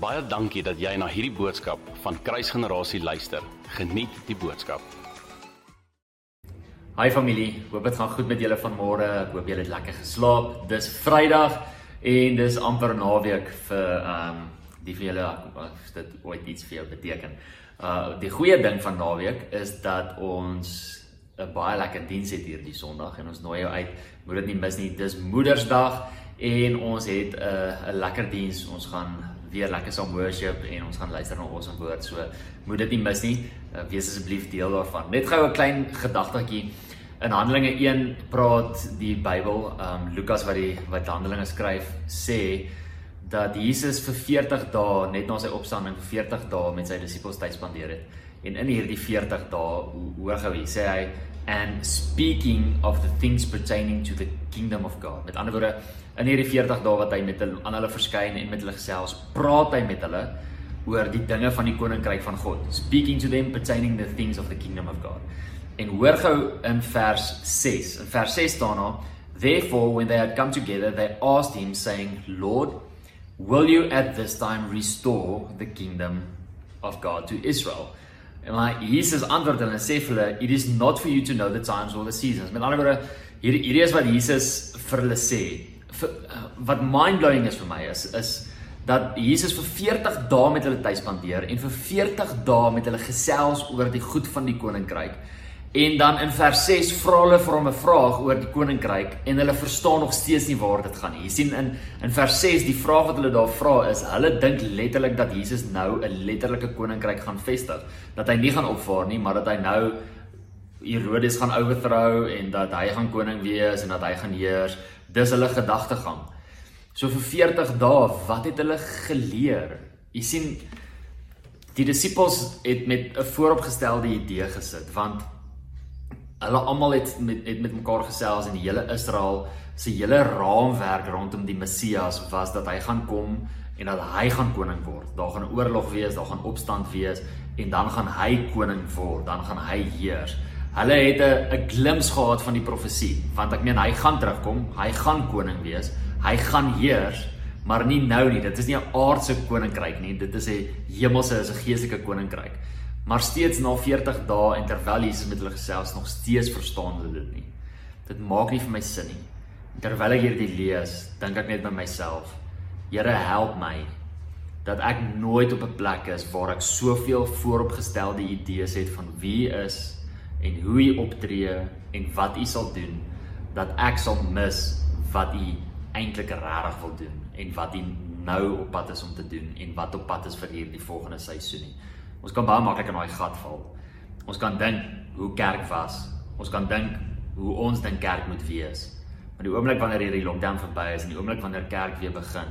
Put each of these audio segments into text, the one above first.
Baie dankie dat jy na hierdie boodskap van Kruisgenerasie luister. Geniet die boodskap. Hi familie, hoop dit gaan goed met julle vanmôre. Ek hoop julle het lekker geslaap. Dis Vrydag en dis amper naweek vir ehm um, die vir julle as dit ooit iets vir jou beteken. Uh die goeie ding van naweek is dat ons 'n baie lekker diens het hierdie Sondag en ons nooi jou uit. Moet dit nie mis nie. Dis Moedersdag en ons het 'n uh, lekker diens. Ons gaan weer lekker saam worship en ons gaan luister na ons awesome woord. So moet dit nie mis nie. Uh, wees asseblief deel daarvan. Net gou 'n klein gedagtetjie. In Handelinge 1 praat die Bybel, ehm um, Lukas wat die wat Handelinge skryf, sê dat Jesus vir 40 dae net na sy opstanding vir 40 dae met sy disippels tyd spandeer het. En in hierdie 40 dae, hoor gou hier, sê hy and speaking of the things pertaining to the kingdom of God. Met ander woorde, in hierdie 40 dae wat hy met hulle aan hulle verskyn en met hulle gesels, praat hy met hulle oor die dinge van die koninkryk van God. Speaking to them pertaining the things of the kingdom of God. En hoor gou in vers 6. In vers 6 staan daar: Therefore when they had come together, they asked him saying, Lord, will you at this time restore the kingdom of God to Israel? En maar Jesus antwoord hulle en sê vir hulle, "It is not for you to know the times or the seasons." Met ander woorde, hier hierdie is wat Jesus vir hulle sê. Vir, wat mind-blowing is vir my is is dat Jesus vir 40 dae met hulle tyd spandeer en vir 40 dae met hulle gesels oor die goed van die koninkryk. En dan in vers 6 vra hulle vir hom 'n vraag oor die koninkryk en hulle verstaan nog steeds nie waar dit gaan nie. Jy sien in in vers 6 die vraag wat hulle daar vra is, hulle dink letterlik dat Jesus nou 'n letterlike koninkryk gaan vestig, dat hy nie gaan opvaar nie, maar dat hy nou Herodes gaan overthrow en dat hy gaan koning wees en dat hy gaan heers. Dis hulle gedagtegang. So vir 40 dae, wat het hulle geleer? Jy sien die disippels het met 'n vooropgestelde idee gesit want hulle almal het met het met mekaar gesels en die hele Israel se hele raamwerk rondom die Messias was dat hy gaan kom en dat hy gaan koning word. Daar gaan 'n oorlog wees, daar gaan opstand wees en dan gaan hy koning word, dan gaan hy heers. Hulle het 'n 'n glimps gehad van die profesie, want ek meen hy gaan terugkom, hy gaan koning wees, hy gaan heers, maar nie nou nie. Dit is nie 'n aardse koninkryk nie, dit is 'n hemelse, is 'n geestelike koninkryk. Maar steeds na 40 dae en terwyl Jesus met hulle gesels nog steeds verstaan hulle dit nie. Dit maak nie vir my sin nie. Terwyl ek hierdie lees, dink ek net by myself: Here, help my dat ek nooit op 'n plek is waar ek soveel vooropgestelde idees het van wie U is en hoe U optree en wat U sal doen dat ek sal mis wat U eintlik regtig wil doen en wat U nou op pad is om te doen en wat op pad is vir hierdie volgende seisoen nie. Ons kan baie maklik in daai gat val. Ons kan dink hoe kerk was. Ons kan dink hoe ons dink kerk moet wees. Maar die oomblik wanneer hierdie lockdown verby is en die oomblik wanneer kerk weer begin,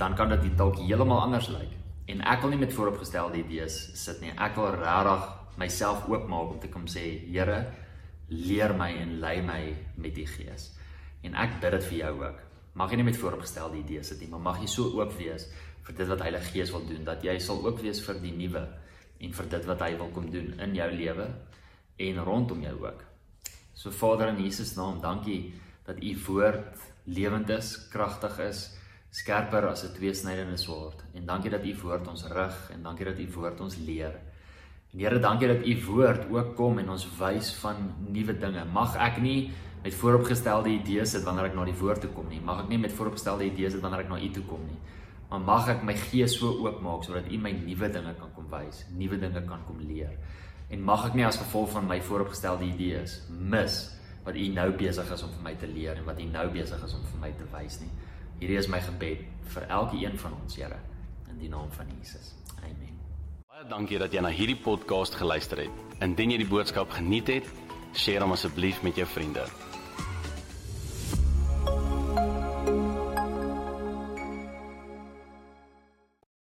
dan kan dit dalk heeltemal anders lyk. En ek wil nie met vooropgestelde idees sit nie. Ek wil regtig myself oopmaak om te kom sê, Here, leer my en lei my met die Gees. En ek bid dit vir jou ook. Mag jy nie met vooropgestelde idees sit nie, maar mag jy so oop wees vir dit wat Heilige Gees wil doen, dat jy sal ook wees vir die nuwe en vir dit wat hy wil kom doen in jou lewe en rondom jou ook. So Vader in Jesus naam, dankie dat u woord lewend is, kragtig is, skerper as 'n tweesnydende swaard. En dankie dat u woord ons rig en dankie dat u woord ons leer. En Here, dankie dat u woord ook kom en ons wys van nuwe dinge. Mag ek nie met vooropgestelde idees sit wanneer ek na die woord toe kom nie. Mag ek nie met vooropgestelde idees sit wanneer ek na u toe kom nie maar mag ek my gees so oopmaak sodat U my nuwe dinge kan kom wys, nuwe dinge kan kom leer. En mag ek nie as gevolg van my vooropgestelde idees mis wat U nou besig is om vir my te leer en wat U nou besig is om vir my te wys nie. Hierdie is my gebed vir elke een van ons, Here, in die naam van Jesus. Amen. Baie dankie dat jy na hierdie podcast geluister het. Indien jy die boodskap geniet het, deel hom asseblief met jou vriende.